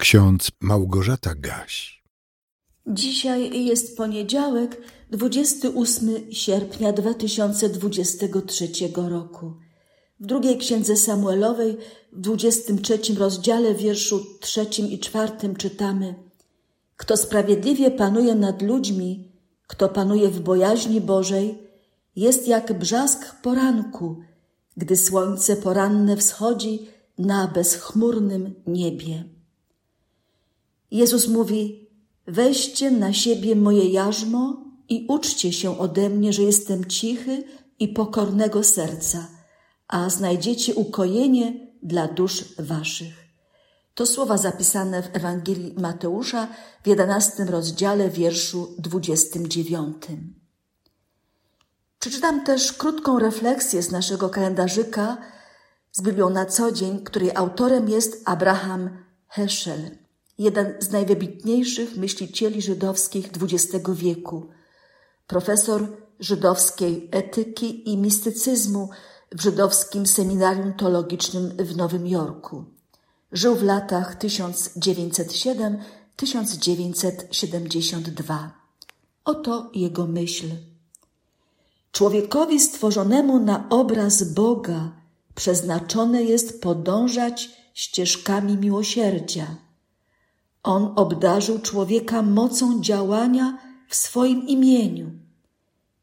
Ksiądz Małgorzata Gaś. Dzisiaj jest poniedziałek, 28 sierpnia 2023 roku. W drugiej księdze Samuelowej, w 23 rozdziale, wierszu trzecim i czwartym czytamy: Kto sprawiedliwie panuje nad ludźmi, kto panuje w bojaźni Bożej, jest jak brzask poranku, gdy słońce poranne wschodzi na bezchmurnym niebie. Jezus mówi: Weźcie na siebie moje jarzmo i uczcie się ode mnie, że jestem cichy i pokornego serca, a znajdziecie ukojenie dla dusz waszych. To słowa zapisane w Ewangelii Mateusza w jedenastym rozdziale, wierszu dwudziestym dziewiątym. Przeczytam też krótką refleksję z naszego kalendarzyka z Biblią na co dzień, której autorem jest Abraham Heschel jeden z najwybitniejszych myślicieli żydowskich XX wieku, profesor żydowskiej etyki i mistycyzmu w żydowskim seminarium teologicznym w Nowym Jorku. Żył w latach 1907-1972. Oto jego myśl. Człowiekowi stworzonemu na obraz Boga przeznaczone jest podążać ścieżkami miłosierdzia on obdarzył człowieka mocą działania w swoim imieniu.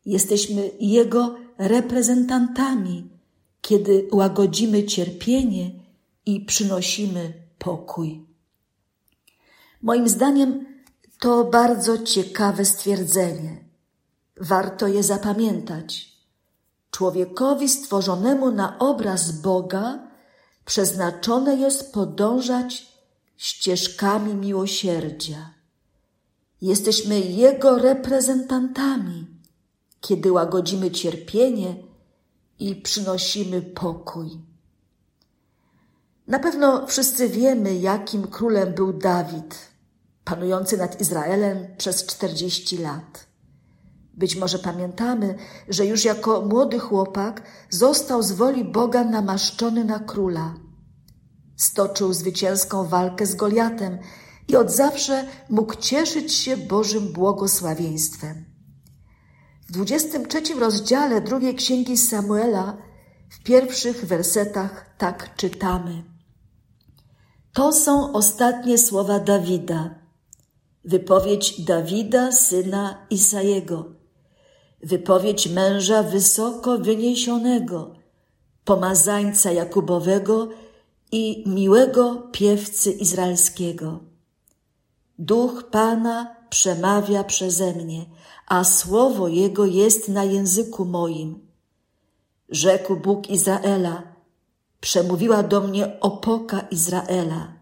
Jesteśmy Jego reprezentantami, kiedy łagodzimy cierpienie i przynosimy pokój. Moim zdaniem to bardzo ciekawe stwierdzenie. Warto je zapamiętać. Człowiekowi stworzonemu na obraz Boga przeznaczone jest podążać ścieżkami miłosierdzia. Jesteśmy Jego reprezentantami, kiedy łagodzimy cierpienie i przynosimy pokój. Na pewno wszyscy wiemy, jakim królem był Dawid, panujący nad Izraelem przez czterdzieści lat. Być może pamiętamy, że już jako młody chłopak został z woli Boga namaszczony na króla – Stoczył zwycięską walkę z Goliatem i od zawsze mógł cieszyć się Bożym błogosławieństwem. W 23 rozdziale drugiej księgi Samuela w pierwszych wersetach tak czytamy. To są ostatnie słowa Dawida. Wypowiedź Dawida, syna Isajego. Wypowiedź męża wysoko wyniesionego, pomazańca Jakubowego i miłego piewcy izraelskiego. Duch Pana przemawia przeze mnie, a słowo Jego jest na języku moim. Rzekł Bóg Izraela, przemówiła do mnie opoka Izraela.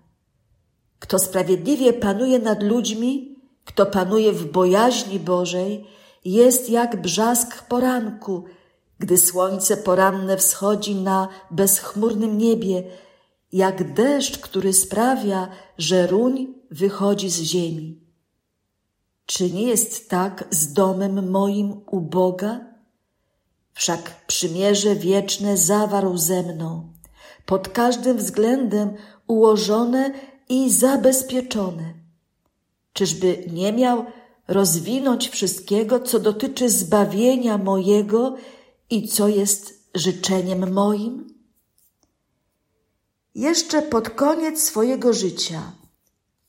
Kto sprawiedliwie panuje nad ludźmi, kto panuje w bojaźni Bożej, jest jak brzask poranku, gdy słońce poranne wschodzi na bezchmurnym niebie, jak deszcz, który sprawia, że ruń wychodzi z ziemi. Czy nie jest tak z domem moim u Boga? Wszak przymierze wieczne zawarł ze mną, pod każdym względem ułożone i zabezpieczone. Czyżby nie miał rozwinąć wszystkiego, co dotyczy zbawienia mojego i co jest życzeniem moim? Jeszcze pod koniec swojego życia,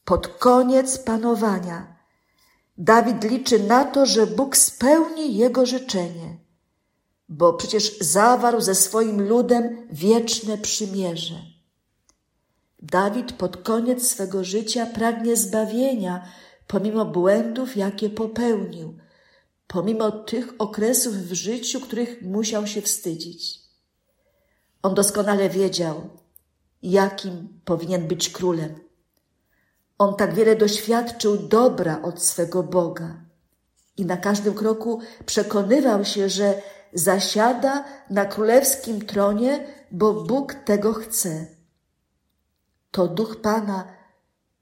pod koniec panowania, Dawid liczy na to, że Bóg spełni jego życzenie, bo przecież zawarł ze swoim ludem wieczne przymierze. Dawid pod koniec swego życia pragnie zbawienia, pomimo błędów, jakie popełnił, pomimo tych okresów w życiu, których musiał się wstydzić. On doskonale wiedział, jakim powinien być królem. On tak wiele doświadczył dobra od swego Boga i na każdym kroku przekonywał się, że zasiada na królewskim tronie, bo Bóg tego chce. To duch Pana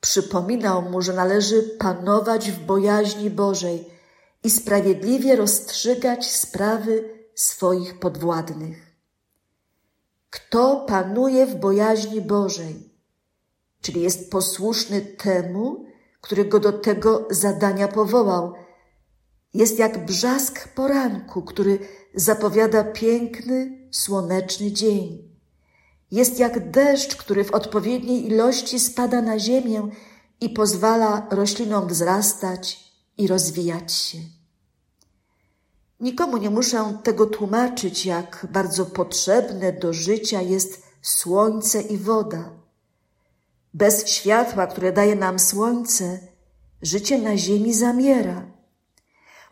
przypominał mu, że należy panować w bojaźni Bożej i sprawiedliwie rozstrzygać sprawy swoich podwładnych. Kto panuje w bojaźni Bożej? czyli jest posłuszny temu, który go do tego zadania powołał. Jest jak brzask poranku, który zapowiada piękny, słoneczny dzień. Jest jak deszcz, który w odpowiedniej ilości spada na ziemię i pozwala roślinom wzrastać i rozwijać się. Nikomu nie muszę tego tłumaczyć, jak bardzo potrzebne do życia jest słońce i woda. Bez światła, które daje nam słońce, życie na ziemi zamiera.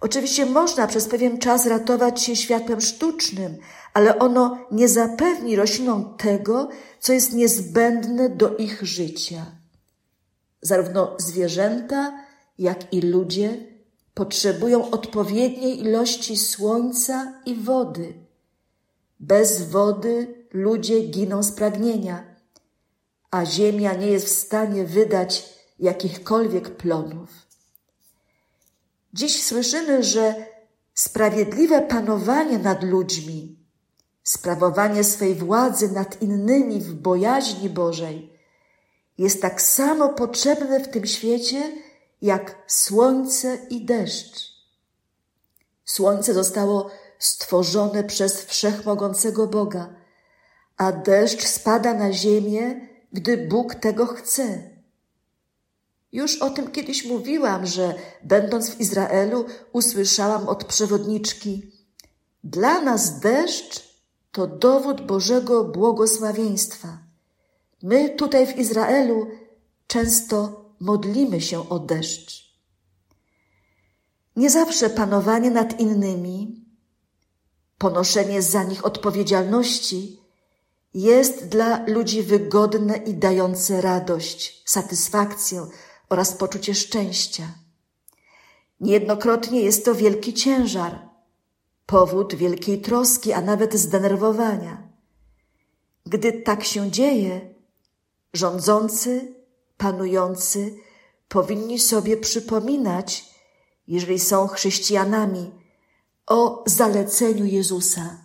Oczywiście można przez pewien czas ratować się światłem sztucznym, ale ono nie zapewni roślinom tego, co jest niezbędne do ich życia. Zarówno zwierzęta, jak i ludzie potrzebują odpowiedniej ilości słońca i wody. Bez wody ludzie giną z pragnienia, a ziemia nie jest w stanie wydać jakichkolwiek plonów. Dziś słyszymy, że sprawiedliwe panowanie nad ludźmi, sprawowanie swej władzy nad innymi w bojaźni Bożej jest tak samo potrzebne w tym świecie, jak słońce i deszcz. Słońce zostało stworzone przez wszechmogącego Boga, a deszcz spada na ziemię, gdy Bóg tego chce. Już o tym kiedyś mówiłam, że będąc w Izraelu usłyszałam od przewodniczki: Dla nas deszcz to dowód Bożego błogosławieństwa. My tutaj w Izraelu często modlimy się o deszcz. Nie zawsze panowanie nad innymi, ponoszenie za nich odpowiedzialności jest dla ludzi wygodne i dające radość, satysfakcję oraz poczucie szczęścia. Niejednokrotnie jest to wielki ciężar, powód wielkiej troski, a nawet zdenerwowania. Gdy tak się dzieje, rządzący, panujący powinni sobie przypominać, jeżeli są chrześcijanami, o zaleceniu Jezusa.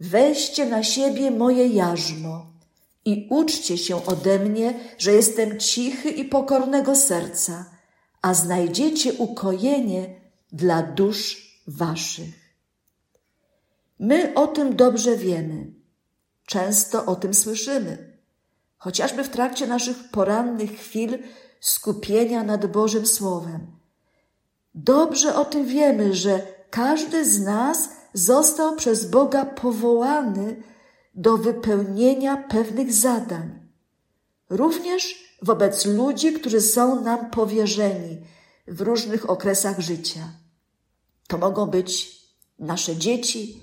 Weźcie na siebie moje jarzmo i uczcie się ode mnie, że jestem cichy i pokornego serca, a znajdziecie ukojenie dla dusz waszych. My o tym dobrze wiemy. Często o tym słyszymy. Chociażby w trakcie naszych porannych chwil skupienia nad Bożym Słowem. Dobrze o tym wiemy, że każdy z nas został przez Boga powołany do wypełnienia pewnych zadań, również wobec ludzi, którzy są nam powierzeni w różnych okresach życia. To mogą być nasze dzieci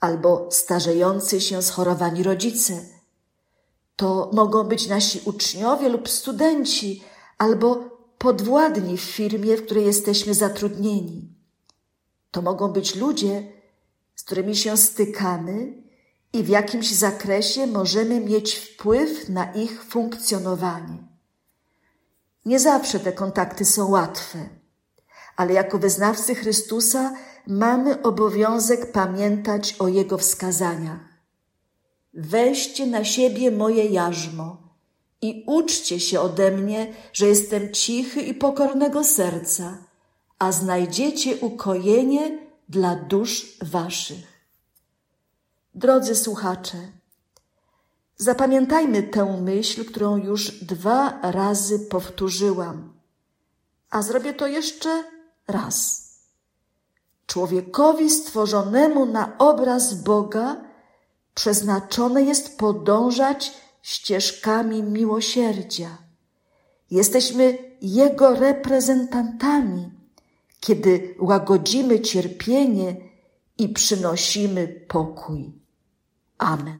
albo starzejący się schorowani rodzice. To mogą być nasi uczniowie lub studenci albo podwładni w firmie, w której jesteśmy zatrudnieni. To mogą być ludzie, z którymi się stykamy i w jakimś zakresie możemy mieć wpływ na ich funkcjonowanie. Nie zawsze te kontakty są łatwe, ale jako wyznawcy Chrystusa mamy obowiązek pamiętać o Jego wskazaniach. Weźcie na siebie moje jarzmo i uczcie się ode mnie, że jestem cichy i pokornego serca, a znajdziecie ukojenie dla dusz waszych. Drodzy słuchacze, zapamiętajmy tę myśl, którą już dwa razy powtórzyłam, a zrobię to jeszcze raz. Człowiekowi stworzonemu na obraz Boga przeznaczone jest podążać ścieżkami miłosierdzia. Jesteśmy Jego reprezentantami, kiedy łagodzimy cierpienie i przynosimy pokój. Amen.